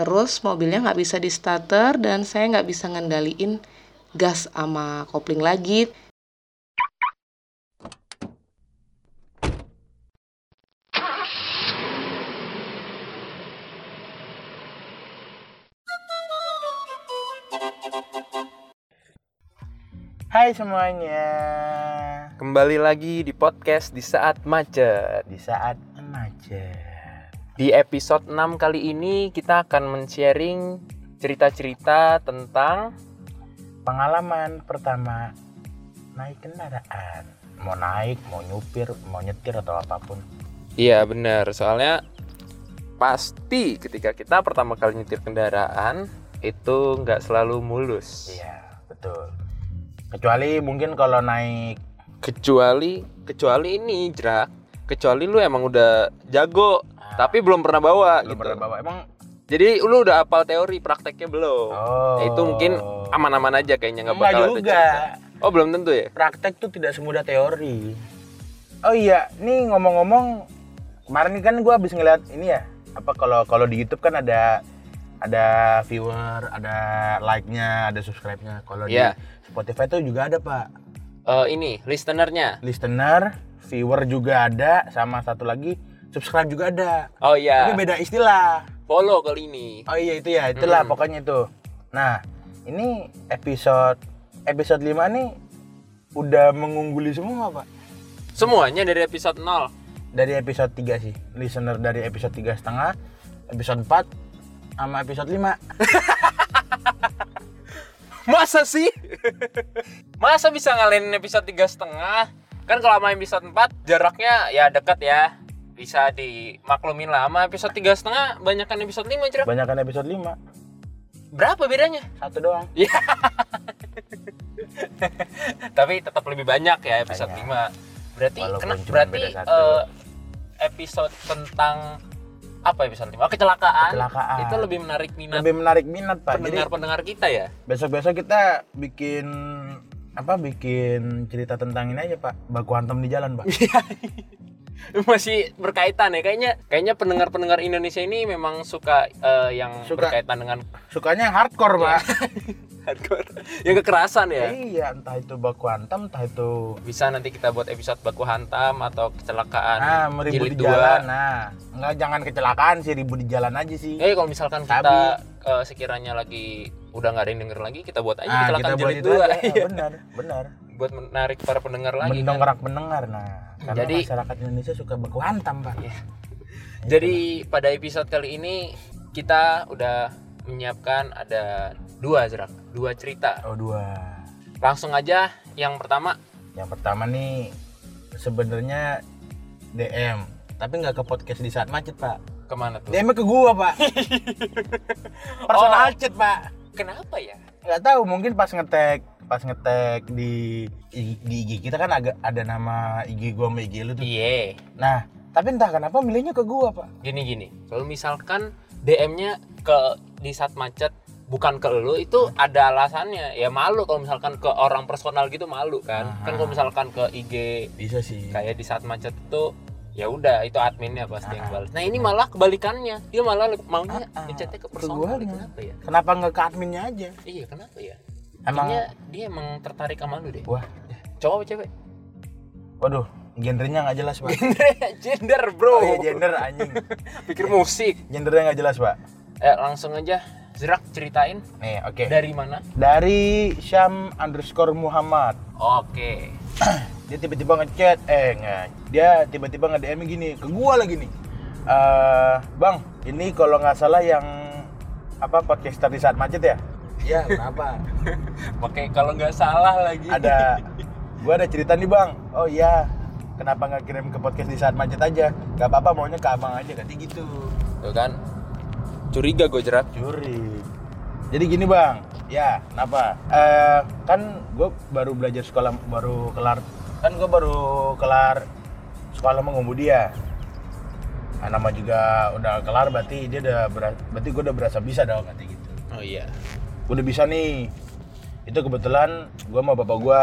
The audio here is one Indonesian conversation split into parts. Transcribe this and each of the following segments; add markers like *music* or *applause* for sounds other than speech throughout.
Terus mobilnya nggak bisa di starter dan saya nggak bisa ngendaliin gas sama kopling lagi. Hai semuanya. Kembali lagi di podcast di saat macet. Di saat macet. Di episode 6 kali ini kita akan men-sharing cerita-cerita tentang Pengalaman pertama naik kendaraan. Mau naik, mau nyupir, mau nyetir atau apa pun. Iya benar, soalnya pasti ketika kita pertama kali nyetir kendaraan itu nggak selalu mulus. Iya, betul. Kecuali mungkin kalau naik Kecuali kecuali ini jerak, kecuali lu emang udah jago. Tapi belum pernah bawa belum gitu. pernah bawa emang Jadi lu udah hafal teori, prakteknya belum. Oh. Ya, itu mungkin aman-aman aja kayaknya nggak bakal ada juga. cerita. Oh belum tentu ya? Praktek tuh tidak semudah teori. Oh iya, nih ngomong-ngomong kemarin nih kan gua habis ngeliat ini ya. Apa kalau kalau di YouTube kan ada ada viewer, ada like-nya, ada subscribe-nya. Kalau Iya. di Spotify tuh juga ada, Pak. Eh, ini listenernya. Listener, viewer juga ada, sama satu lagi subscribe juga ada. Oh iya. Tapi beda istilah. Follow kali ini. Oh iya itu ya, itulah Mm. pokoknya itu. Nah, ini episode episode 5 nih udah mengungguli semua, Pak. Semuanya dari episode 0. Dari episode 3 sih. Listener dari episode tiga setengah, episode 4 sama episode 5. *laughs* Masa sih? Masa bisa ngalahin episode tiga setengah? Kan kalau sama episode 4 jaraknya ya dekat ya. Bisa dimaklumin lah sama episode tiga setengah banyakan episode 5 jerak. Banyakan episode 5. Berapa bedanya? Satu doang. Iya. *laughs* Tapi tetap lebih banyak ya episode Banyak. 5. Berarti Walaupun kena, berarti eh, episode tentang apa episode 5? Oh, kecelakaan. Kecelakaan. Itu lebih menarik minat Lebih menarik minat, Pak. Jadi pendengar-pendengar kita ya. besok-besok kita bikin apa bikin cerita tentang ini aja, Pak. Baku hantam di jalan, Pak. *laughs* Masih berkaitan ya kayaknya kayaknya pendengar-pendengar Indonesia ini memang suka eh, yang Suka. berkaitan dengan Sukanya yang hardcore, Iya. Pak. *laughs* hardcore. yang kekerasan ya. Iya, entah itu baku hantam, entah itu Bisa nanti kita buat episode baku hantam atau kecelakaan Nah, meribut di dua. jalan. Nah, enggak jangan kecelakaan sih, ribut di jalan aja sih. Eh kalau misalkan Sabi. kita eh, sekiranya lagi udah nggak ada yang denger lagi kita buat aja nah, kecelakaan kita buat jilid itu dua. aja. *laughs* Benar, benar. Buat menarik para pendengar lagi. kan. Mendongkrak pendengar. Nah, karena Jadi- masyarakat Indonesia suka baku hantam, Pak. Iya. Jadi pada episode kali ini kita udah menyiapkan ada dua jerak, dua cerita. Oh, dua. Langsung aja yang pertama Yang pertama nih sebenarnya DM, tapi nggak ke podcast di saat macet, Pak. ke mana tuh? DM ke gua, Pak. *laughs* Personal Oh. chat, Pak. Kenapa ya? nggak tahu mungkin pas ngetek pas ngetek di di IG kita kan agak ada nama IG gua sama IG lu tuh. Iya. Nah, tapi entah kenapa milihnya ke gua, Pak. Gini gini. Kalau misalkan DM-nya ke di saat macet bukan ke lu itu ada alasannya. Ya malu kalau misalkan ke orang personal gitu malu kan. Aha. Kan kalau misalkan ke IG Bisa sih. kayak di saat macet itu ya udah itu adminnya pasti yang balas. Nah ini malah kebalikannya dia malah maunya Ah, ah, ngechatnya ke personal kenapa ya? Kenapa nggak ke adminnya aja? Iya kenapa ya? Emang Kayaknya dia emang tertarik sama lu deh. wah, Cowok apa cewek? waduh, gendernya nggak jelas, Pak. *laughs* Gender bro. Oh iya, gender anjing. *laughs* Pikir musik. Gendernya nggak jelas, Pak. Eh langsung aja Zerak ceritain Nih, oke. dari mana? Dari Syam underscore Muhammad. Oke. *clears throat* Dia tiba-tiba ngechat, eh nggak. Dia tiba-tiba nge DM gini, ke gua lagi nih. Eh, bang, ini kalau nggak salah yang apa podcaster di saat macet ya? Iya, kenapa? *laughs* Oke, kalau nggak salah lagi. ada. *laughs* Gua ada cerita nih bang. Oh iya. Kenapa nggak kirim ke podcast di saat macet aja? Gak apa-apa maunya ke abang aja katanya gitu. Tuh kan. Curiga gue jerak. curi. Jadi gini bang. Ya kenapa? Eh kan gue baru belajar sekolah baru kelar. Kan gue baru kelar sekolah mengemudi ya. Nah, nama juga udah kelar berarti dia udah bera- berarti gue udah berasa bisa dong katanya gitu. Oh iya. Udah bisa nih. Itu kebetulan gue sama bapak gue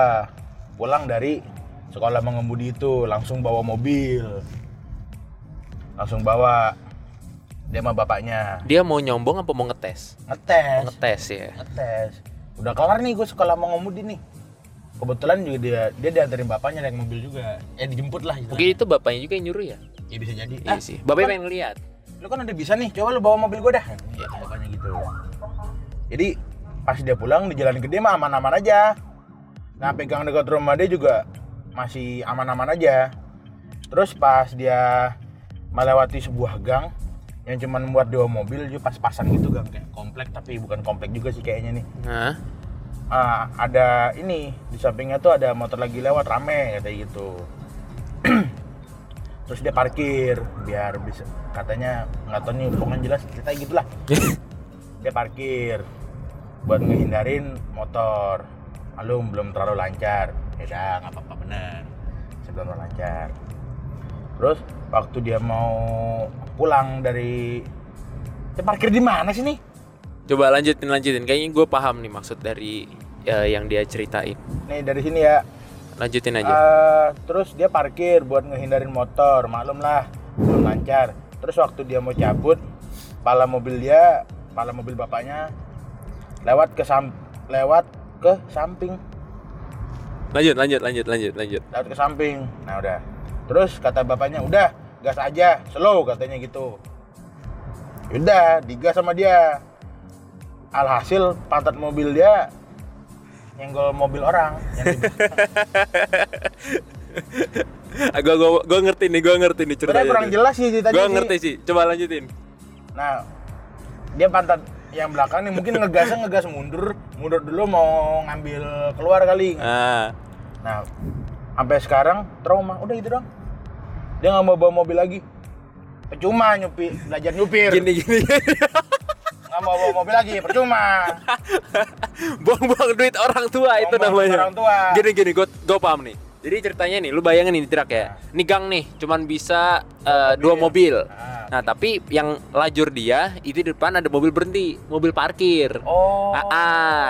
pulang dari sekolah mengemudi itu langsung bawa mobil. Langsung bawa. Dia sama bapaknya. Dia mau nyombong apa mau ngetes? ngetes. Mau ngetes ya. ngetes. Udah kelar nih gue sekolah mau ngemudi nih. Kebetulan juga dia dia diantarin bapaknya naik mobil juga. Ya dijemput lah gitu. Mungkin itu bapaknya juga yang nyuruh ya? ya bisa jadi. Iya ah, sih. Bapaknya kan- pengen lihat. lu kan udah bisa nih. Coba lu bawa mobil gue dah. Ya bapaknya gitu. Jadi pas dia pulang di jalan gede mah aman-aman aja. Nah pegang dekat rumah dia juga masih aman-aman aja. Terus pas dia melewati sebuah gang yang cuman muat dua mobil dia pas-pasan gitu gang. Kayak komplek tapi bukan komplek juga sih kayaknya nih. Nah, ah, ada ini di sampingnya tuh ada motor lagi lewat rame kayak gitu. *clears throat* Terus dia parkir biar bisa katanya nggak tahu nih pokoknya jelas cerita gitulah. *laughs* Dia parkir buat ngehindarin motor lalu belum terlalu lancar ya udah nggak apa-apa bener sebelum lancar terus waktu dia mau pulang dari dia parkir di mana sih nih coba lanjutin lanjutin. Kayaknya gue paham nih maksud dari ya, yang dia ceritain. nih dari sini ya Lanjutin aja. Eh, terus dia parkir buat ngehindarin motor, maklum lah, belum lancar. Terus waktu dia mau cabut, pala mobil dia, pala mobil bapaknya lewat ke sam lewat ke samping, Lanjut lanjut lanjut lanjut lanjut. lewat ke samping. Nah udah. Terus kata bapaknya, udah gas aja, slow katanya gitu. Udah, digas sama dia. Alhasil pantat mobil dia nyenggol mobil orang. Yang *laughs* gua, gua, gua ngerti nih, gua ngerti nih ceritanya. kurang jelas sih ceritanya Gua sih. ngerti sih. Coba lanjutin. Nah, dia pantat yang belakang nih mungkin ngegasnya ngegas mundur, mundur dulu mau ngambil keluar kali. Ah, Nah, sampai sekarang trauma, udah gitu dong. Dia nggak mau bawa mobil lagi. Percuma nyupi, belajar nyupir. gini gini. Nggak mau bawa mobil lagi, percuma. *laughs* Buang-buang duit orang tua itu Buang-buang duit namanya. orang tua. Gini gini, gue gue paham nih. Jadi ceritanya nih, lu bayangin ini truk ya. Ini gang nih, cuman bisa eh, dua mobil. Ah. Nah, tapi yang lajur dia itu di depan ada mobil berhenti, mobil parkir. Oh. Ah, ah.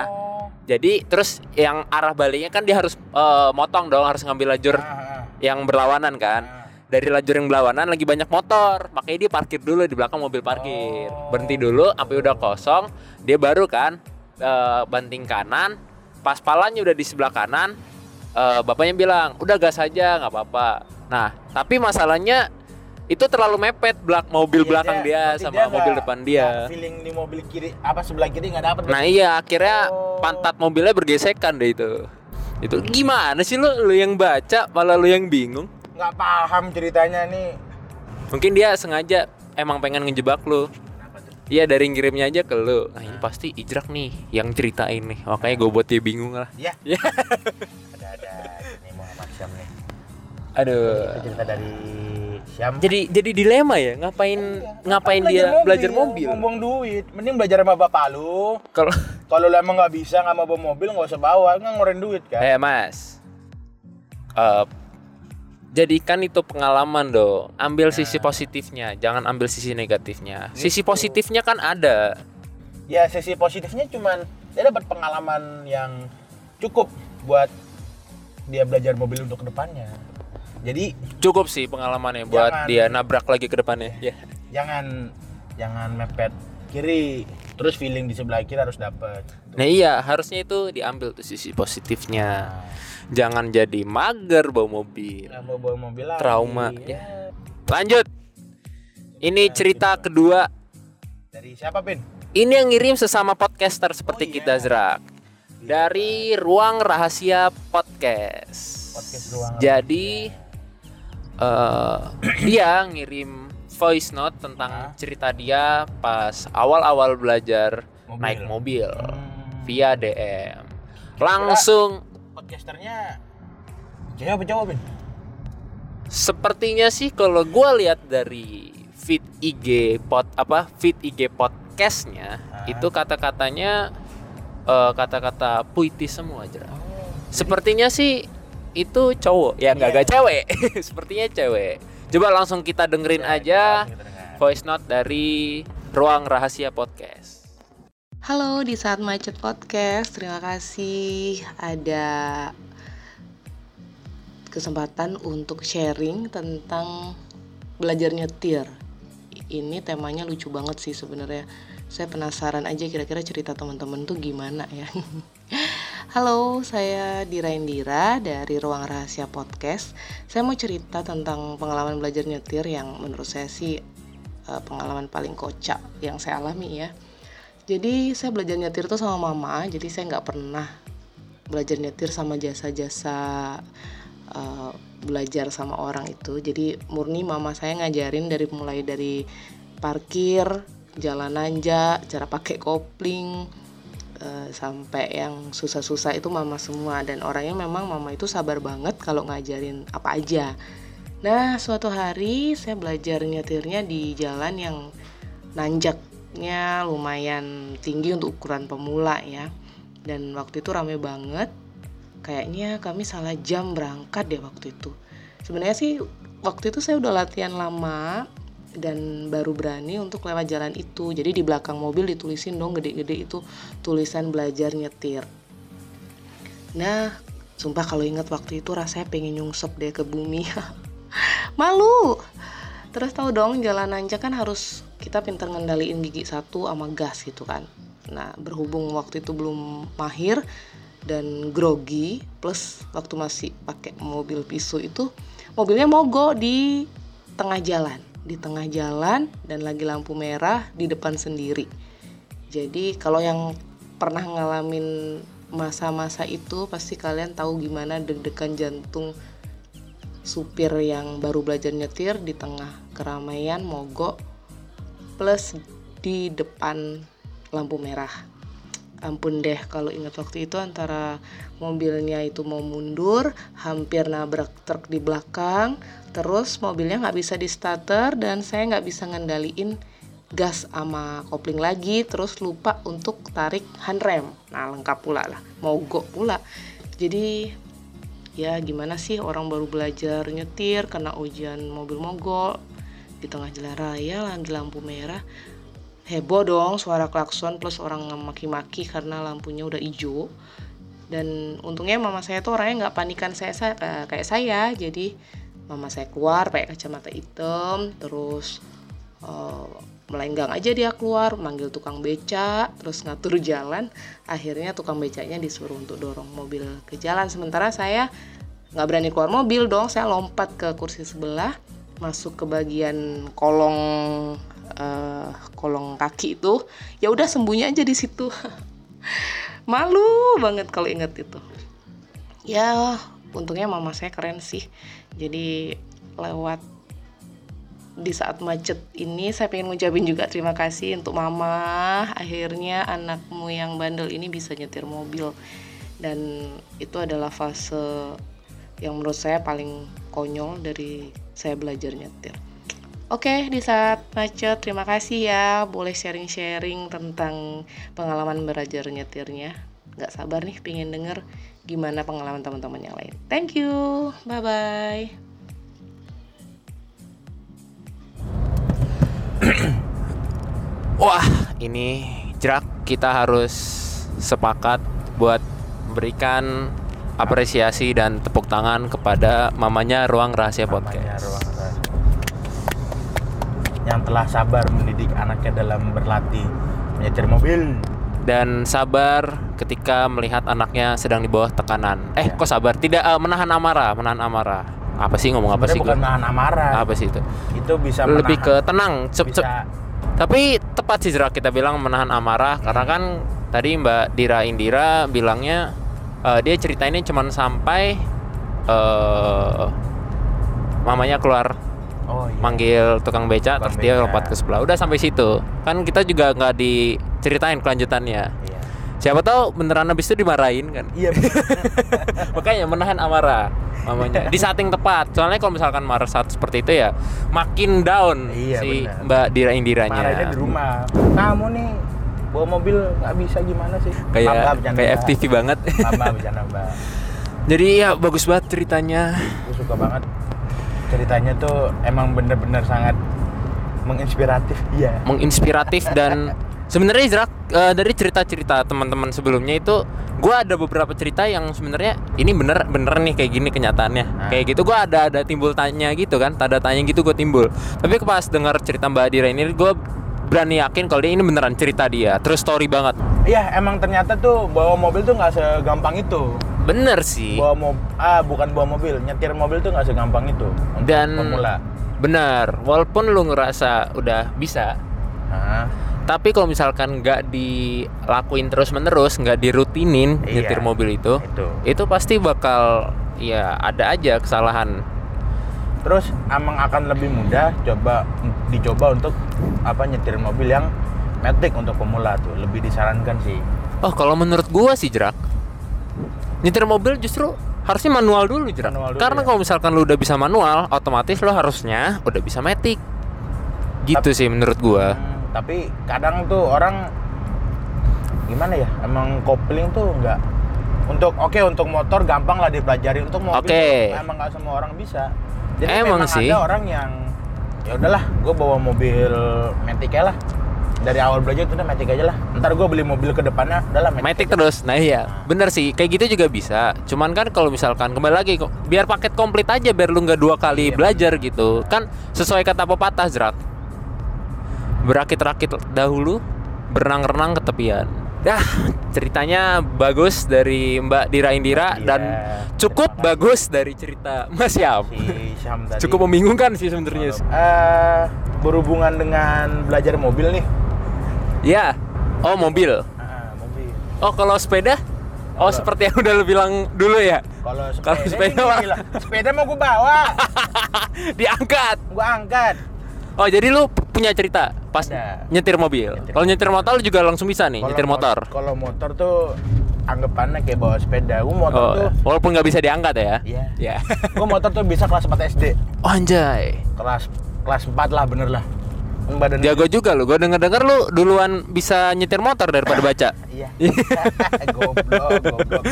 Jadi terus yang arah baliknya kan dia harus eh, motong dong, harus ngambil lajur Ah, ah, yang berlawanan kan. ah. Dari lajur yang berlawanan lagi banyak motor, makanya dia parkir dulu di belakang mobil parkir. Oh. Berhenti dulu sampai udah kosong, dia baru kan eh, banting kanan. Pas palanya udah di sebelah kanan, eh, bapaknya bilang, "Udah gas aja, nggak apa-apa." Nah, tapi masalahnya itu terlalu mepet belak mobil Iya, belakang dia, berarti sama dia mobil nggak- depan dia. Feeling di mobil kiri, apa sebelah kiri nggak dapet. Nah iya akhirnya Oh. pantat mobilnya bergesekan deh itu. Itu gimana sih lu, lu yang baca malah lu yang bingung? nggak paham ceritanya nih. Mungkin dia sengaja emang pengen ngejebak lu. Iya dari ngirimnya aja ke lu. Nah ini pasti Ijrak nih yang ceritain nih. Makanya gue buat dia bingung lah. Ya, Ya. ada-ada ini Muhammad Syam nih. Aduh. Itu cerita dari Syam. Jadi jadi dilema ya ngapain ngapain dia belajar mobil? Buang duit. Mending belajar sama bapak lu. Kalau Kalau lu emang nggak bisa nggak mau bawa mobil nggak usah bawa, nggak ngeluarin duit kan. eh Mas. Eh, jadikan itu pengalaman dong. Ambil sisi positifnya, jangan ambil sisi negatifnya. Sisi Gitu. positifnya kan ada. Ya sisi positifnya cuman dia dapat pengalaman yang cukup buat dia belajar mobil untuk ke depannya. Jadi Cukup sih pengalamannya buat Jangan. dia nabrak lagi ke depannya. Ya. jangan jangan mepet kiri, terus feeling di sebelah kiri harus dapet. Nah iya, harusnya itu diambil tuh sisi positifnya. Jangan jadi mager bawa mobil. Mau bawa mobil lagi. Trauma, Ya. Lanjut. Ini cerita kedua. Dari siapa Pin? Ini yang ngirim sesama podcaster seperti Oh, iya. kita Zrak. Dari Ruang Rahasia Podcast. Podcast Ruang Jadi eh *clears throat* dia ngirim voice note tentang Ah. cerita dia pas awal-awal belajar Mobil. naik mobil Hmm. via DM. Langsung podcasternya cowok Pin? sepertinya sih kalau gua lihat dari feed IG pod apa feed IG podcastnya Ah. itu kata-katanya eh, kata-kata puitis semua aja. Sepertinya sih itu cowok ya nggak nggak cewek *laughs* sepertinya cewek coba langsung kita dengerin Ya, aja kita dengar. voice note dari ruang rahasia podcast Halo di saat macet podcast, terima kasih ada kesempatan untuk sharing tentang belajar nyetir. ini temanya lucu banget sih sebenarnya. Saya penasaran aja kira-kira cerita teman-teman tuh gimana ya. *laughs* Halo, saya Dira Indira dari Ruang Rahasia Podcast. Saya mau cerita tentang pengalaman belajar nyetir yang menurut saya sih uh, pengalaman paling kocak yang saya alami ya. Jadi saya belajar nyetir tuh sama mama, jadi saya nggak pernah belajar nyetir sama jasa-jasa uh, belajar sama orang itu. Jadi murni mama saya ngajarin dari mulai dari parkir, jalan nanja, cara pakai kopling, uh, sampai yang susah-susah itu mama semua. Dan orangnya memang mama itu sabar banget kalau ngajarin apa aja. Nah, suatu hari saya belajar nyetirnya di jalan yang nanjak jaraknya lumayan tinggi untuk ukuran pemula ya. Dan waktu itu rame banget. Kayaknya kami salah jam berangkat deh waktu itu. Sebenarnya sih waktu itu saya udah latihan lama dan baru berani untuk lewat jalan itu. Jadi di belakang mobil ditulisin dong gede-gede itu tulisan belajar nyetir. Nah sumpah kalau ingat waktu itu rasanya pengen nyungsep deh ke bumi. *laughs* Malu. Terus tahu dong jalan nanjak kan harus kita pintar ngendaliin gigi satu sama gas gitu kan. Nah berhubung waktu itu belum mahir dan grogi plus waktu masih pakai mobil pisau itu mobilnya mogok di tengah jalan di tengah jalan dan lagi lampu merah di depan sendiri. Jadi kalau yang pernah ngalamin masa-masa itu pasti kalian tahu gimana deg-degan jantung supir yang baru belajar nyetir di tengah keramaian mogok plus di depan lampu merah. Ampun deh kalau ingat waktu itu antara mobilnya itu mau mundur hampir nabrak truk di belakang terus mobilnya nggak bisa di starter dan saya nggak bisa ngendaliin gas sama kopling lagi terus lupa untuk tarik handrem. Nah lengkap pula lah mogok pula. Jadi ya gimana sih orang baru belajar nyetir kena ujian mobil mogok di tengah jalan raya lagi lampu merah. Heboh dong suara klakson plus orang maki-maki karena lampunya udah hijau dan untungnya mama saya tuh orangnya nggak panikan saya, saya eh, kayak saya. Jadi mama saya keluar pakai kacamata hitam terus uh, melenggang aja dia keluar manggil tukang beca terus ngatur *laughs* jalan. Akhirnya tukang becanya disuruh untuk dorong mobil ke jalan. Sementara saya nggak berani keluar mobil dong. Saya lompat ke kursi sebelah masuk ke bagian kolong uh, kolong kaki itu. Ya udah sembunyi aja di situ *laughs* malu banget kalau inget itu. Ya untungnya mama saya keren sih. Jadi lewat di saat macet ini saya pengen ngucapin juga terima kasih untuk mama. Akhirnya anakmu yang bandel ini bisa nyetir mobil. Dan itu adalah fase yang menurut saya paling konyol dari saya belajar nyetir Oke, di saat macet, terima kasih ya. Boleh sharing-sharing tentang pengalaman belajar nyetirnya. Gak sabar nih, pengen denger gimana pengalaman teman-teman yang lain. Thank you, bye-bye. *clears throat* Wah, ini jerak kita harus sepakat buat memberikan apresiasi dan tepuk tangan kepada mamanya Ruang Rahasia Podcast. Ruang Rahasia. Yang telah sabar mendidik anaknya dalam berlatih menyetir mobil dan sabar ketika melihat anaknya sedang di bawah tekanan. Eh, ya. kok sabar? Tidak uh, menahan amarah, menahan amarah. Apa sih ngomong apa sih? Bukan menahan amarah. Apa sih itu? Itu bisa lebih ke tenang, cep, cep, tapi tepat sih Jerak kita bilang menahan amarah hmm. karena kan tadi Mbak Dira Indira bilangnya uh, dia ceritainnya cuma sampai uh, mamanya keluar oh, iya. manggil tukang beca tukang terus beca. dia lompat ke sebelah. Udah sampai situ. Kan kita juga nggak diceritain kelanjutannya. Iya. siapa tahu beneran habis itu dimarahin kan? Iya *laughs* makanya menahan amarah mamanya. Di setting tepat. Soalnya kalau misalkan marah saat seperti itu ya makin down iya, si bener. Mbak Dira Indiranya marahnya di rumah. Kamu nih bawa mobil nggak bisa gimana sih? Kayak Mamba, kayak FTV banget. Mamba, bercanda, *laughs* jadi ya bagus banget ceritanya. Aku suka banget ceritanya tuh emang bener-bener sangat menginspiratif iya menginspiratif dan *laughs* Sebenarnya Izrak eh, dari cerita-cerita teman-teman sebelumnya itu gua ada beberapa cerita yang sebenarnya ini bener bener nih kayak gini kenyataannya. Nah. Kayak gitu gua ada ada timbul tanya gitu kan, tanda tanya gitu gue timbul. Tapi pas dengar cerita Mbak Dira ini gue berani yakin kalau dia ini beneran cerita dia, terus story banget. Iya, emang ternyata tuh bawa mobil tuh nggak segampang itu. Bener sih. Bawa mobil, ah bukan bawa mobil, nyetir mobil tuh nggak segampang itu untuk Dan pemula. bener, walaupun lu ngerasa udah bisa, Nah, tapi kalau misalkan nggak dilakuin terus menerus, nggak dirutinin Iya. nyetir mobil itu, itu. itu pasti bakal ya ada aja kesalahan. Terus emang akan lebih mudah coba dicoba untuk apa nyetir mobil yang matic untuk pemula tuh lebih disarankan sih. Oh kalau menurut gua sih jerak, nyetir mobil justru harusnya manual dulu jerak. Manual dulu, Karena ya. kalau misalkan lu udah bisa manual, otomatis lo harusnya udah bisa matic. Gitu sih menurut gua. Hmm, tapi kadang tuh orang gimana ya? Emang kopling tuh nggak untuk oke untuk motor gampang lah dipelajari untuk mobil tuh emang nggak semua orang bisa. Jadi Emang memang sih. ada orang yang ya udahlah, gue bawa mobil matic aja lah. Dari awal belajar tuh udah matic aja lah. Ntar gue beli mobil ke depannya, udahlah matic. Matic aja. terus, nah iya, bener sih, kayak gitu juga bisa. Cuman kan kalau misalkan kembali lagi, biar paket komplit aja, biar lu nggak dua kali Iya, belajar gitu. Kan sesuai kata pepatah jerak. Berakit-rakit dahulu, berenang-renang ke tepian. Ya, ceritanya bagus dari Mbak Dira Indira Iya, dan cukup bagus dari cerita Mas Yam. Si Syam tadi. Cukup membingungkan sih sebenarnya. Eh, berhubungan dengan belajar mobil nih. Ya. Oh, mobil. Ah, mobil. Oh, kalau sepeda? Oh, Kalau- seperti yang udah lu bilang dulu ya. Kalau sepeda, Kalau sepeda gila. sepeda mau gue bawa, *laughs* Diangkat. gue angkat. Oh jadi lu punya cerita pas Ada. nyetir mobil. Kalau nyetir motor juga langsung bisa nih Kalau nyetir mo- motor. Kalau motor tuh anggapannya kayak bawa sepeda. Gue motor Oh, tuh, walaupun nggak bisa diangkat ya. Iya. Ya. gue motor tuh bisa kelas 4 SD, Oh, anjay. kelas kelas 4 lah bener lah. Badan Jago juga lu. Gua denger-denger lu duluan bisa nyetir motor daripada baca. Iya. *laughs* goblok, goblok.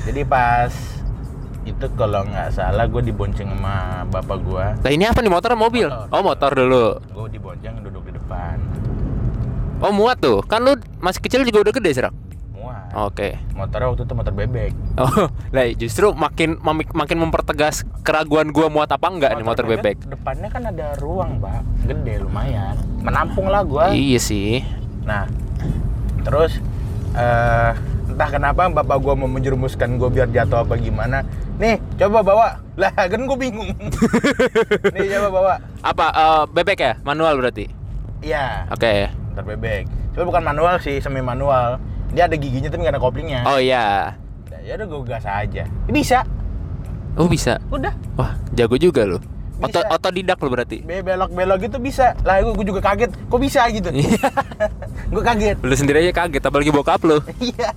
Jadi pas itu kalau nggak salah gue dibonceng sama bapak gue. Nah, ini apa nih motor atau mobil? Motor. Oh, motor dulu. Gue dibonceng duduk di depan. Oh, muat tuh. Kan lu masih kecil juga udah gede, Serak. Muat. Oke. Motornya waktu itu motor bebek. Oh, *laughs* lah justru makin makin mempertegas keraguan gua muat apa enggak nih motor bebek. Depannya kan ada ruang, Pak. Gede lumayan. Menampung lah gua. Iya sih. Nah, terus eh entah kenapa bapak gua mau menjerumuskan gua biar jatuh apa gimana. Nih, coba bawa. Lah, kan gua bingung. *laughs* Nih, coba bawa. Apa eh, bebek ya? Manual berarti. Iya, Oke. motor bebek. Cuma bukan manual sih, semi manual. Dia ada giginya tapi nggak ada koplingnya. Oh iya. Ya udah gua gas aja. Bisa. Oh bisa. Udah. Wah, jago juga lu. Oto otodidak lu berarti. Be- belok-belok gitu bisa. Lah, gua, gua juga kaget. Kok bisa gitu? *laughs* gua kaget. lu sendiri aja kaget apalagi bokap lu. *laughs* Iya.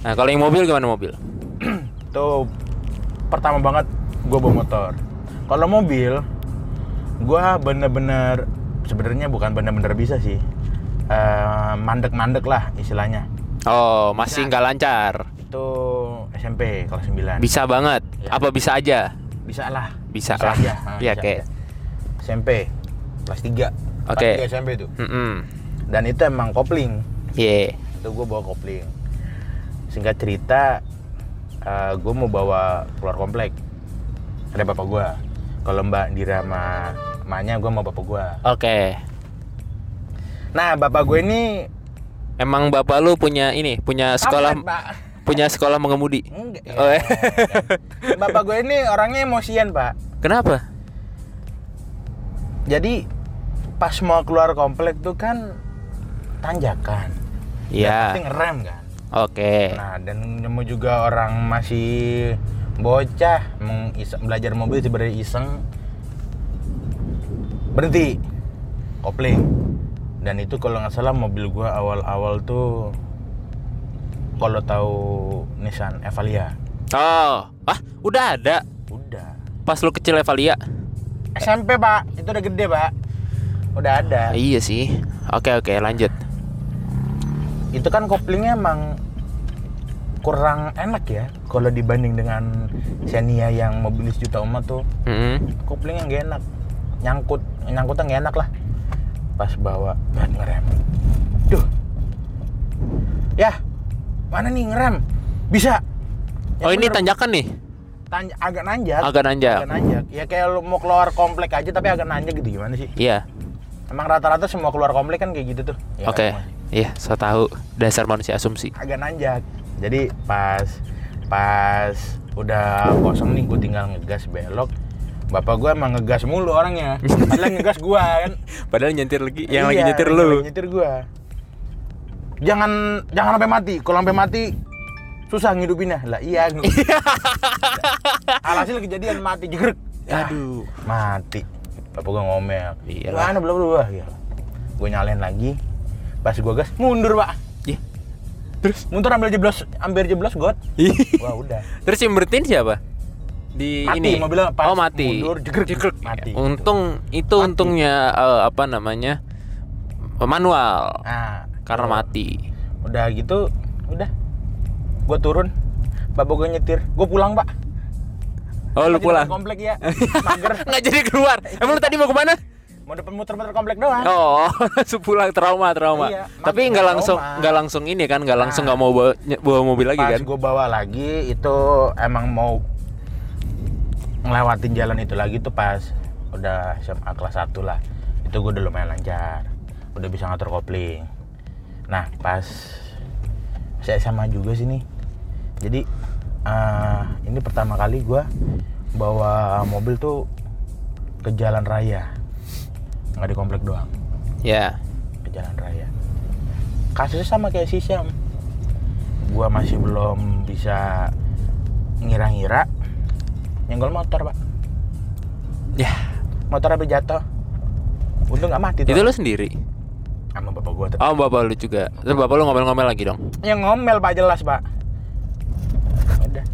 Nah, kalau yang mobil gimana mobil? *clears throat* Tuh pertama banget gue bawa motor. Kalau mobil, gue bener-bener sebenarnya bukan bener-bener bisa sih. Eh, mandek-mandek lah istilahnya. Oh, masih nggak lancar. Itu SMP kelas 9. Bisa banget. Ya. Apa bisa aja? Bisa lah. Bisa lah. aja. *laughs* Ah, Iya, bisa kayak. aja. SMP kelas 3. Oke. Kelas 3 SMP itu. Mm Dan itu emang kopling. Iya. Itu gue bawa kopling. Singkat cerita, gue mau bawa keluar komplek. Ada bapak gue. Kalau Mbak Dira sama emaknya, gue mau bapak gue. Oke. Nah, bapak gue ini Emang bapak lu punya ini, punya sekolah. Punya sekolah mengemudi. Enggak. Oh, ya. *laughs* Bapak gue ini orangnya emosian, Pak. Kenapa? Jadi pas mau keluar komplek tuh kan tanjakan. Iya. Pasti ngerem kan. Oke. Nah, dan nemu juga orang masih bocah belajar mobil sebenarnya iseng berhenti kopling dan itu kalau nggak salah mobil gua awal-awal tuh kalau tahu Nissan Evalia Oh, ah, udah ada. udah Pas lu kecil Evalia. SMP pak itu udah gede pak udah ada Iya sih. Oke oke lanjut. itu kan koplingnya emang kurang enak ya kalau dibanding dengan Xenia yang mobil sejuta umat tuh Mm-mm. koplingnya nggak enak nyangkut nyangkutnya nggak enak lah pas bawa berat ngerem Duh. Ya. Mana nih ngerem? Bisa. Ya oh ini bener. tanjakan nih Tanya- agak nanjak. agak nanjak Agak nanjak. Ya kayak lu mau keluar komplek aja tapi agak nanjak gitu gimana sih? iya Emang rata-rata semua keluar komplek kan kayak gitu tuh. Ya, oke sih. iya saya tahu dasar manusia asumsi Agak nanjak. Jadi pas pas udah kosong nih gue tinggal ngegas belok. Bapak gue emang ngegas mulu orangnya. Padahal yang ngegas gua kan. *laughs* padahal nyentir lagi yang lagi Iya, nyetir yang lu lagi nyetir gua. Jangan jangan sampai mati. Kalau sampai mati susah ngidupinnya. Lah iya. *laughs* Alhasil kejadian mati jegrek. aduh Mati. Bapak gua ngomel. Iyalah. Mana belum dua ya. Gue nyalain lagi. Pas gua gas mundur, Pak. Iya. terus Mundur ambil jeblos, hampir jeblos got. Wah, udah. terus yang berhentiin siapa di Mati, ini mobilnya pas oh mati mundur, jegrek. Jegrek. Mati. untung itu Mati. untungnya eh, apa namanya manual Nah, karena kalau mati Udah gitu, udah. Gua turun. Bapak gua nyetir. Gua pulang, Pak. oh lu pulang komplek ya. *laughs* Mager. nggak jadi keluar emang lu tadi mau ke mana Mau depan muter-muter komplek doang. oh *laughs* sepulang trauma trauma Iya, tapi nggak langsung nggak langsung ini kan nggak langsung Nah. nggak mau bawa, bawa mobil lagi Pas kan gue bawa lagi itu emang mau ngelewatin jalan itu lagi tuh pas udah SMA kelas 1 lah. Itu gue udah lumayan lancar. Udah bisa ngatur kopling. Nah, pas saya SMA juga sih nih. Jadi eh, ini pertama kali gua bawa mobil tuh ke jalan raya. Nggak di komplek doang. ya ke jalan raya. Kasusnya sama kayak si Syam. Gua masih belum bisa ngira-ngira nyenggol motor, Pak. ya Motor habis jatuh. Untung nggak mati tuh. itu lu sendiri Sama bapak gua tuh. oh bapak lu juga terus bapak lu ngomel-ngomel lagi dong Yang ngomel, Pak, jelas, Pak. Udah.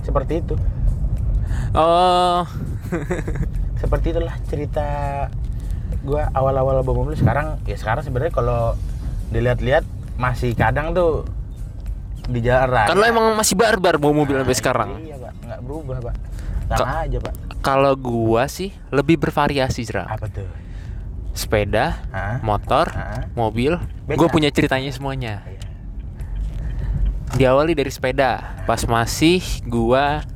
Seperti itu. oh *laughs* Seperti itulah cerita gua awal-awal bawa mobil sekarang ya sekarang sebenarnya kalau dilihat-lihat masih kadang tuh di jalan raya. kan lu emang masih barbar bawa mobil sampai sekarang Iya pak, nggak berubah pak. Sama aja pak. kalau gua sih lebih bervariasi Zra. Apa tuh? Sepeda Hah? motor Hah? mobil gue punya ceritanya semuanya Iya. diawali dari sepeda pas masih gua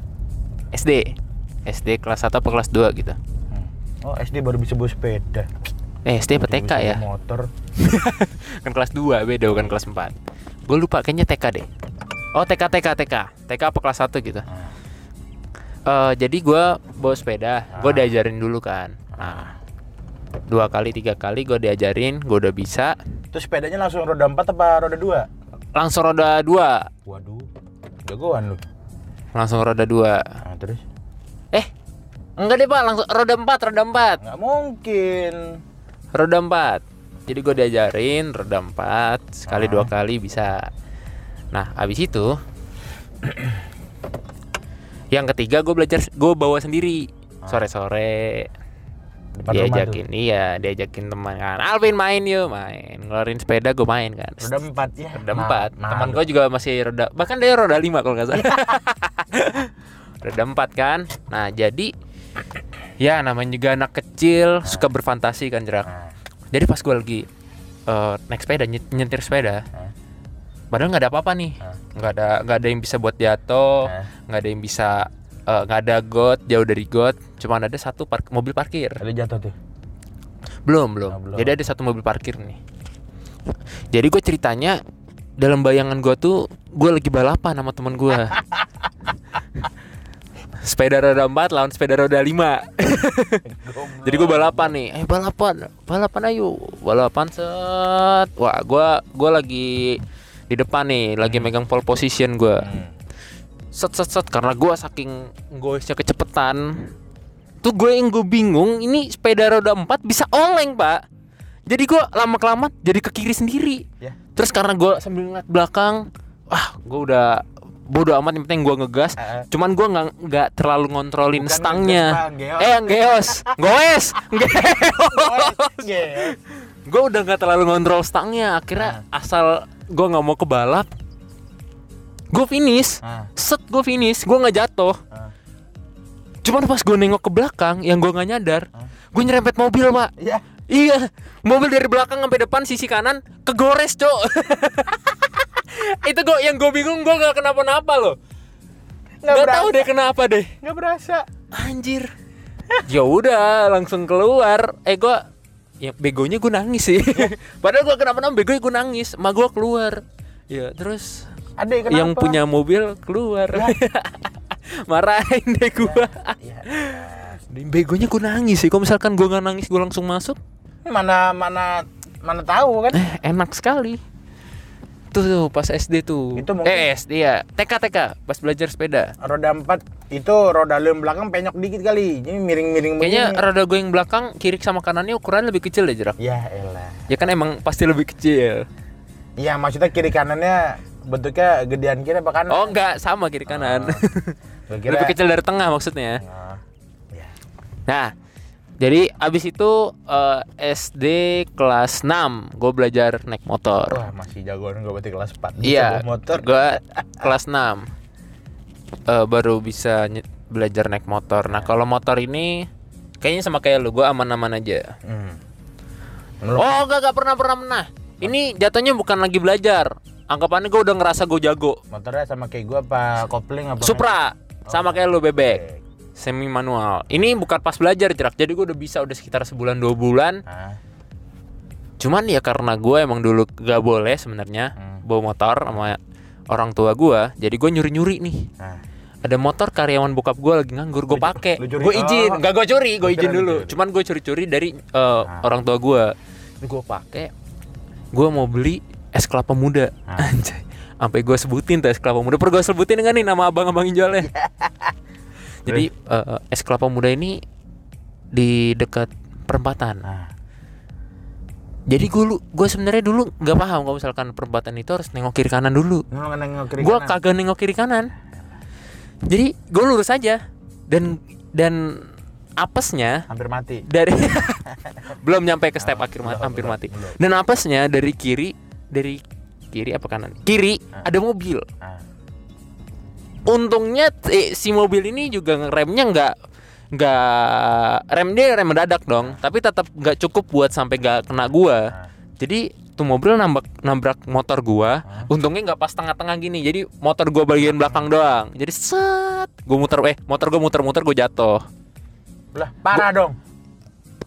SD SD kelas 1 atau kelas 2 gitu Hmm. Oh SD baru bisa bawa sepeda. eh SD apa TK ya Motor. *laughs* kan kelas 2 beda bukan kelas 4 gue lupa kayaknya TK deh oh TK TK TK TK apa kelas 1 gitu. Eh, jadi gua bawa sepeda gue Ah. diajarin dulu kan nah dua kali tiga kali gue diajarin gue udah bisa Terus sepedanya langsung roda 4 apa roda 2? langsung roda dua Waduh. Jagoan lu. langsung roda dua Nah, terus? eh enggak deh pak langsung roda empat roda empat Nggak mungkin. roda empat jadi gue diajarin roda empat sekali Ah. dua kali bisa nah abis itu *clears throat* yang ketiga gue belajar gue bawa sendiri Ah. sore sore Depan rumah tuh. diajakin iya diajakin teman kan Alvin main yuk main ngeluarin sepeda gue main kan Roda 4 ya. roda Ma- empat teman malu. gue juga masih roda bahkan dia roda lima kalau nggak salah *laughs* roda empat kan nah jadi ya namanya juga anak kecil suka berfantasi kan jerak Nah, jadi pas gue lagi eh, naik sepeda nyet- nyetir sepeda Hah? padahal nggak ada apa-apa nih Hah? nggak ada nggak ada yang bisa buat jatuh Hah? nggak ada yang bisa eh, nggak ada got jauh dari got cuma ada satu park- mobil parkir. Ada jatuh tuh. belum belum. Oh, belum. jadi ada satu mobil parkir nih. Jadi gue ceritanya dalam bayangan gue tuh gue lagi balapan sama teman gue *laughs* sepeda roda 4 lawan sepeda roda 5 jadi gue balapan nih. Eh balapan balapan ayo. Balapan set. Wah gue gue lagi di depan nih lagi megang pole position gue Hmm. Set set set. Karena gue saking goesnya kecepetan. Tuh gue yang gue bingung ini sepeda roda 4 bisa oleng pak. Jadi gue lama kelamaan jadi ke kiri sendiri. Ya. terus karena gue sambil ngeliat belakang wah gue udah bodo amat yang penting gue ngegas. Ah. cuman gue nggak nggak terlalu ngontrolin Bukan stangnya. ngegas, Pak, geos. eh geos goes. Geos gue udah nggak terlalu ngontrol stangnya. Akhirnya asal gue nggak mau ke balap gue finish Ah, set gue finish gue nggak jatuh ah. cuman pas gue nengok ke belakang yang gue nggak nyadar Hah? gue nyerempet mobil pak Ya, Iya, mobil dari belakang sampai depan sisi kanan kegores, Cok. *laughs* itu gue yang gue bingung gue gak kenapa-napa loh. Nggak Gak tahu berasa. deh kenapa deh. Nggak berasa. Anjir. ya udah, langsung keluar. Eh gue ya begonya gue nangis sih. *laughs* Padahal gue kenapa-napa begonya gue nangis. Ma gue keluar. Ya, terus Kenapa? yang punya mobil keluar. *laughs* Marahin deh gue. Ya. Begonya gue nangis sih. Kalau misalkan gue nggak nangis gue langsung masuk, Mana mana mana tahu kan? eh enak sekali. Tuh, tuh pas SD tuh. Itu mungkin- Eh SD ya. TK TK pas belajar sepeda. Roda empat itu roda lu yang belakang penyok dikit kali. Jadi miring-miring Kayaknya begini. roda gue yang belakang kiri sama kanannya ukuran lebih kecil deh jerak. Ya elah. Ya kan emang pasti lebih kecil. Iya maksudnya kiri kanannya bentuknya gedean kiri apa kanan? Oh enggak sama kiri kanan. *laughs* Kira- lebih kecil dari tengah maksudnya. Oh, ya. Nah, jadi abis itu eh, SD kelas 6 gue belajar naik motor. Wah masih jagoan gue berarti kelas 4 Bisa Iya, motor. gue kelas 6 Eh, baru bisa belajar naik motor. Nah kalau motor ini kayaknya sama kayak lu, gue aman-aman aja. Hmm. Oh enggak, enggak pernah pernah pernah. Ini jatuhnya bukan lagi belajar. Anggapannya gue udah ngerasa gue jago. Motornya sama kayak gue apa kopling apa? Supra, sama kayak lu bebek. Bebek. Semi manual. Ini bukan pas belajar jerak. Jadi gue udah bisa udah sekitar sebulan dua bulan. Ah, Cuman ya karena gue emang dulu gak boleh sebenarnya Hmm. bawa motor sama orang tua gue. Jadi gue nyuri nyuri nih. ah. Ada motor karyawan bokap gue lagi nganggur, gue pakai. curi? Gue izin, Oh. gak gue curi, gue Gua izin dulu. curi. Cuman gue curi-curi dari eh, Ah. orang tua gue. Ini gue pakai. Gue mau beli es kelapa muda. Ah. Anjay. Sampai gue sebutin tuh es kelapa muda. Per gue sebutin dengan nih nama abang-abang jualnya. *laughs* Jadi eh, es kelapa muda ini di dekat perempatan. Ah. Jadi gue gue sebenarnya dulu nggak paham kalau misalkan perempatan itu harus nengok kiri kanan dulu. Gue kagak nengok kiri kanan. Jadi gue lurus aja dan dan apesnya hampir mati. dari *laughs* *laughs* belum nyampe ke step Oh, akhir ma- belum, hampir mati. Dan apesnya dari kiri dari kiri apa kanan? Kiri Ah. ada mobil. Ah. Untungnya eh, si mobil ini juga remnya nggak nggak rem dia rem mendadak dong, tapi tetap nggak cukup buat sampai nggak kena gua. Ah. Jadi tuh mobil nambrak nabrak motor gua. Hah? Untungnya nggak pas tengah-tengah gini. Jadi motor gua bagian belakang doang. Jadi set, gua muter eh motor gua muter-muter gua jatuh. Lah, parah dong.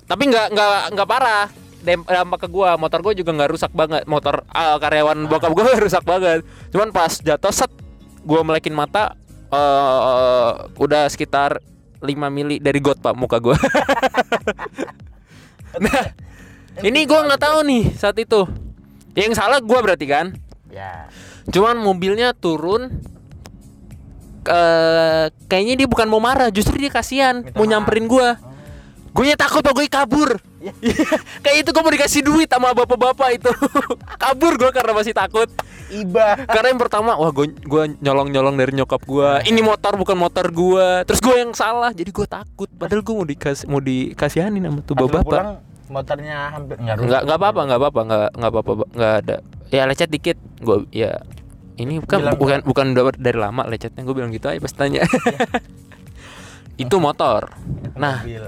Tapi nggak nggak nggak parah. Dem- Dampak ke gua, motor gua juga nggak rusak banget. Motor ah, karyawan bokap gua *laughs* rusak banget. Cuman pas jatuh set, gua melekin mata eh udah sekitar 5 mili dari got pak muka gua. *laughs* nah, ini gua nggak tahu nih saat itu. Yang salah gua berarti kan. Ya. Cuman mobilnya turun eh kayaknya dia bukan mau marah, justru dia kasihan mau nyamperin gua. Gue takut pak gue kabur. Ya. *laughs* Kayak itu gue mau dikasih duit sama bapak-bapak itu. *laughs* kabur gue karena masih takut. Iba. Karena yang pertama, wah gue gua nyolong-nyolong dari nyokap gua. Ini motor bukan motor gua. Terus gue yang salah, jadi gue takut. Padahal gue mau dikasih mau dikasihanin sama tuh Pas lu bapak. pulang motornya hampir nggak. Nggak nggak apa-apa, nggak apa-apa, nggak nggak apa-apa, nggak ada. Ya lecet dikit. Gue ya ini kan Bilang bukan bukan dari- dari lama lecetnya. Gue bilang gitu aja pas tanya. *laughs* itu motor. Nah, Mobil.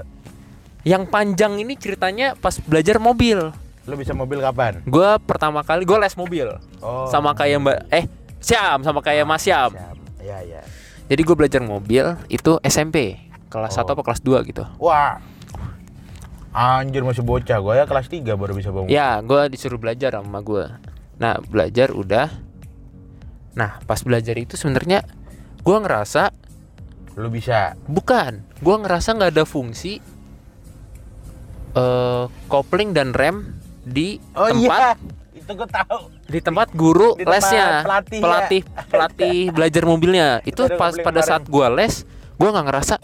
Yang panjang ini ceritanya pas belajar mobil. Lu bisa mobil kapan? Gue pertama kali gue les mobil Oh. sama kayak Mbak eh Syam sama kayak Mas Syam. Siap. Iya, iya. Jadi gue belajar mobil itu SMP kelas Oh. 1 apa kelas 2 gitu. Wah. Anjir masih bocah. Gua ya kelas 3 baru bisa bawa mobil. Ya, gue disuruh belajar sama gue. Nah, belajar udah. Nah, pas belajar itu sebenarnya gue ngerasa Lu bisa. bukan, gue ngerasa nggak ada fungsi eh kopling dan rem di Oh tempat iya. Itu gua tahu. di tempat guru Di tempat lesnya pelatih ya. pelatih pelatih *laughs* belajar mobilnya itu ada pas pada bareng. saat gua les gua nggak ngerasa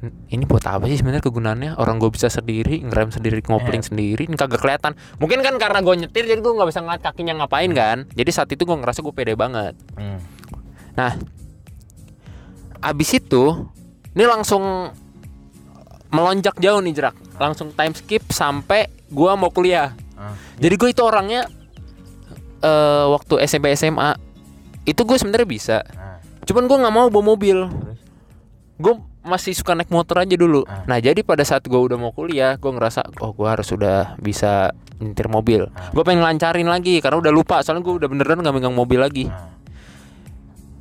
"Hmm, ini buat apa sih sebenarnya kegunaannya orang gue bisa sendiri ngerem sendiri ngopling Eh. sendiri ini kagak kelihatan mungkin kan karena gue nyetir jadi gue nggak bisa ngeliat kakinya ngapain kan jadi saat itu gue ngerasa gue pede banget Hmm. nah abis itu ini langsung melonjak jauh nih jerak langsung time skip sampai gua mau kuliah Ah. jadi gue itu orangnya eh waktu SMP SMA itu gue sebenarnya bisa. Nah, Cuman gue nggak mau bawa mobil. Gue masih suka naik motor aja dulu. Ah. Nah jadi pada saat gue udah mau kuliah, gue ngerasa oh gue harus sudah bisa nyetir mobil. Ah. Gue pengen lancarin lagi karena udah lupa soalnya gue udah beneran nggak megang mobil lagi. Nah,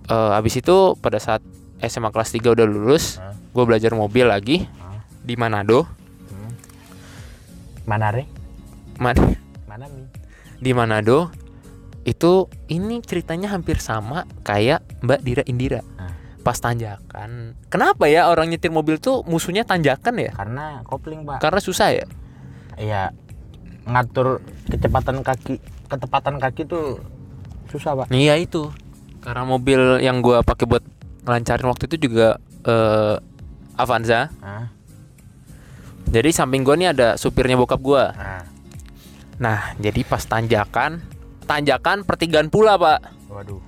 Eh abis itu pada saat SMA kelas 3 udah lulus, Ah. gue belajar mobil lagi Ah. di Manado. Hmm. Mana re? Man- Mana mi? di Manado itu ini ceritanya hampir sama kayak Mbak Dira Indira. Ah. Pas tanjakan. Kenapa ya orang nyetir mobil tuh musuhnya tanjakan ya? Karena kopling pak. Karena susah ya. Iya ngatur kecepatan kaki, ketepatan kaki tuh susah pak. Iya itu. Karena mobil yang gua pakai buat ngelancarin waktu itu juga eh, Avanza. Ah, Jadi samping gua nih ada supirnya bokap gua. ah. Nah, jadi pas tanjakan, tanjakan pertigaan pula, Pak. Waduh.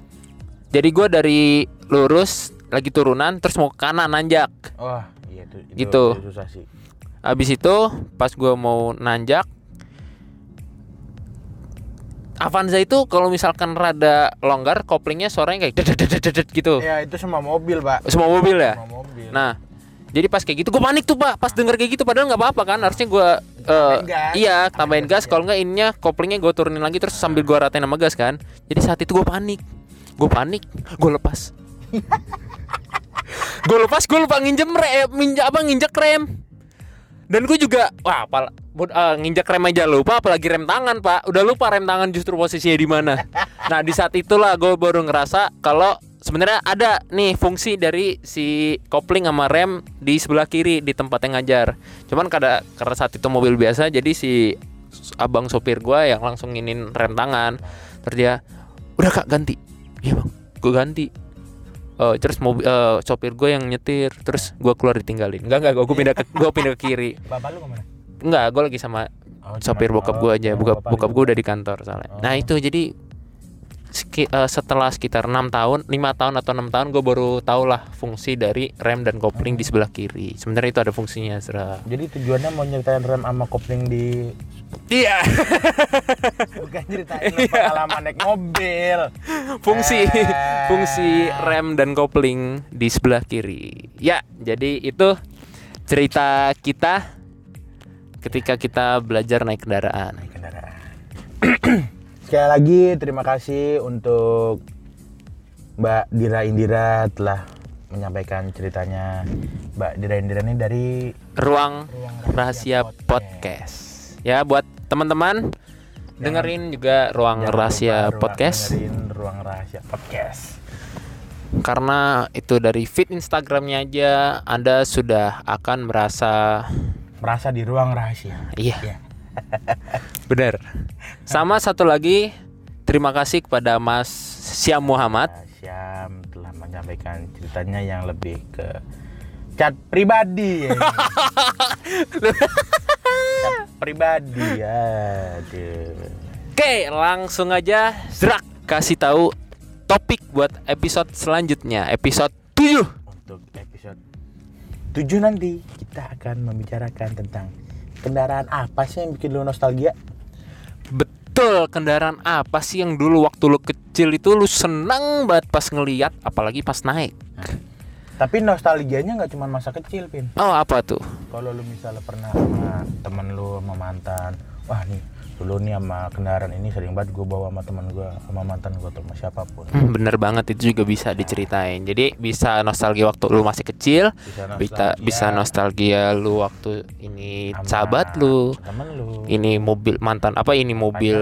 Jadi gua dari lurus lagi turunan terus mau ke kanan nanjak. Wah, iya itu, itu, Gitu. itu susah sih. Habis itu pas gua mau nanjak Avanza itu kalau misalkan rada longgar koplingnya suaranya kayak *laughs* dedet gitu. Ya itu semua mobil pak. Semua mobil ya? Semua mobil. Nah, jadi pas kayak gitu gue panik tuh pak. Pas denger kayak gitu padahal nggak apa-apa kan. Harusnya gue gas. iya tambahin Tambahin gas. gas, Kalau nggak ininya koplingnya gue turunin lagi terus sambil gue ratain sama gas kan. Jadi saat itu gue panik. Gue panik. Gue lepas. *laughs* gue lepas. Gue lupa nginjem rem. Minja, apa nginjek rem. Dan gue juga wah apa uh, nginjek rem aja lupa apalagi rem tangan pak udah lupa rem tangan justru posisinya di mana nah di saat itulah gue baru ngerasa kalau sebenarnya ada nih fungsi dari si kopling sama rem di sebelah kiri di tempat yang ngajar. Cuman kada karena saat itu mobil biasa jadi si abang sopir gue yang langsung nginin rem tangan. Terus dia udah kak ganti. Iya bang. Gue ganti. Eh, terus mobil eh, sopir gue yang nyetir. Terus gue keluar ditinggalin. Enggak enggak gue pindah ke gue pindah ke kiri. Bapak lu ke mana? enggak gue lagi sama Oh, sopir bokap gue aja. Oh, bokap bokap gue udah di kantor soalnya. Nah Oh. itu jadi seki- eh, setelah sekitar enam tahun lima tahun atau enam tahun gue baru tahu lah fungsi dari rem dan kopling di sebelah kiri sebenarnya itu ada fungsinya Sera. Jadi tujuannya mau nyeritain rem sama kopling di iya *laughs* bukan nyeritain pengalaman naik mobil. fungsi Eh. fungsi rem dan kopling di sebelah kiri ya jadi itu cerita kita ketika kita belajar naik kendaraan Naik kendaraan. *clears throat* Sekali lagi terima kasih untuk Mbak Dira Indira telah menyampaikan ceritanya. Mbak Dira Indira ini dari ruang Ruang rahasia podcast ya buat teman-teman dengerin juga ruang rahasia lupa ruang- podcast dengerin ruang rahasia podcast. karena itu dari feed Instagramnya aja anda sudah akan merasa Merasa di ruang rahasia. iya Iya. Benar sama satu lagi terima kasih kepada Mas Syam Muhammad Nah, Syam telah menyampaikan ceritanya yang lebih ke chat pribadi *laughs* ya. chat pribadi ya. oke langsung aja Zrak kasih tahu topik buat episode selanjutnya episode 7 Untuk episode 7 nanti kita akan membicarakan tentang kendaraan apa sih yang bikin lu nostalgia? Betul, kendaraan apa sih yang dulu waktu lu kecil itu lu seneng banget pas ngeliat, apalagi pas naik? Tapi nostalgianya nggak cuma masa kecil, Pin. Oh apa tuh? Kalau lu misalnya pernah sama temen lu sama mantan, wah nih dulu nih sama kendaraan ini sering banget gue bawa sama temen gue, sama mantan gue atau sama siapa pun. Hmm, bener banget itu juga bisa diceritain. Jadi bisa nostalgia waktu lu masih kecil, Bisa bisa bisa nostalgia lu waktu ini sama sahabat lu, temen lu, ini mobil mantan apa ini mobil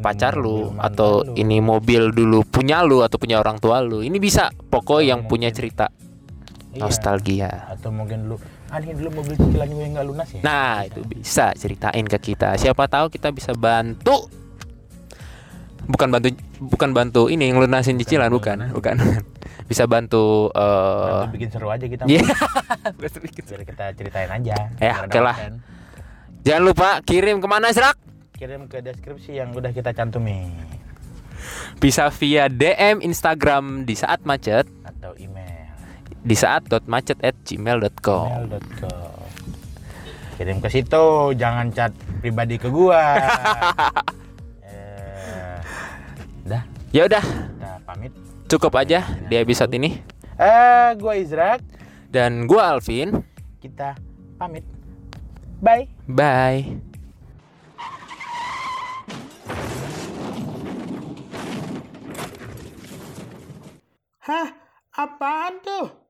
pacar lu atau lu. ini mobil dulu punya lu atau punya orang tua lu. Ini bisa pokok yang punya cerita Iya. nostalgia. Atau mungkin lu, ini dulu mobil cicilan gue yang nggak lunas ya? Nah, itu bisa ceritain ke kita. Siapa tahu kita bisa bantu. Bukan bantu bukan bantu ini yang lunasin cicilan bukan, bukan. *laughs* Bisa bantu eh Nanti bikin seru aja kita. Iya. *laughs* Biar kita ceritain aja. Ya, oke lah. konten. Jangan lupa kirim ke mana Serak? Kirim ke deskripsi yang udah kita cantumin Bisa via DM Instagram di saat macet di saat macet at gmail.com. Kirim ke situ, jangan chat pribadi ke gua. *laughs* eh, dah, Ya udah, pamit. cukup aja di episode ini. Eh, gua Izrak. Dan gue Alvin. Kita pamit. Bye. Bye. Hah? Apaan tuh?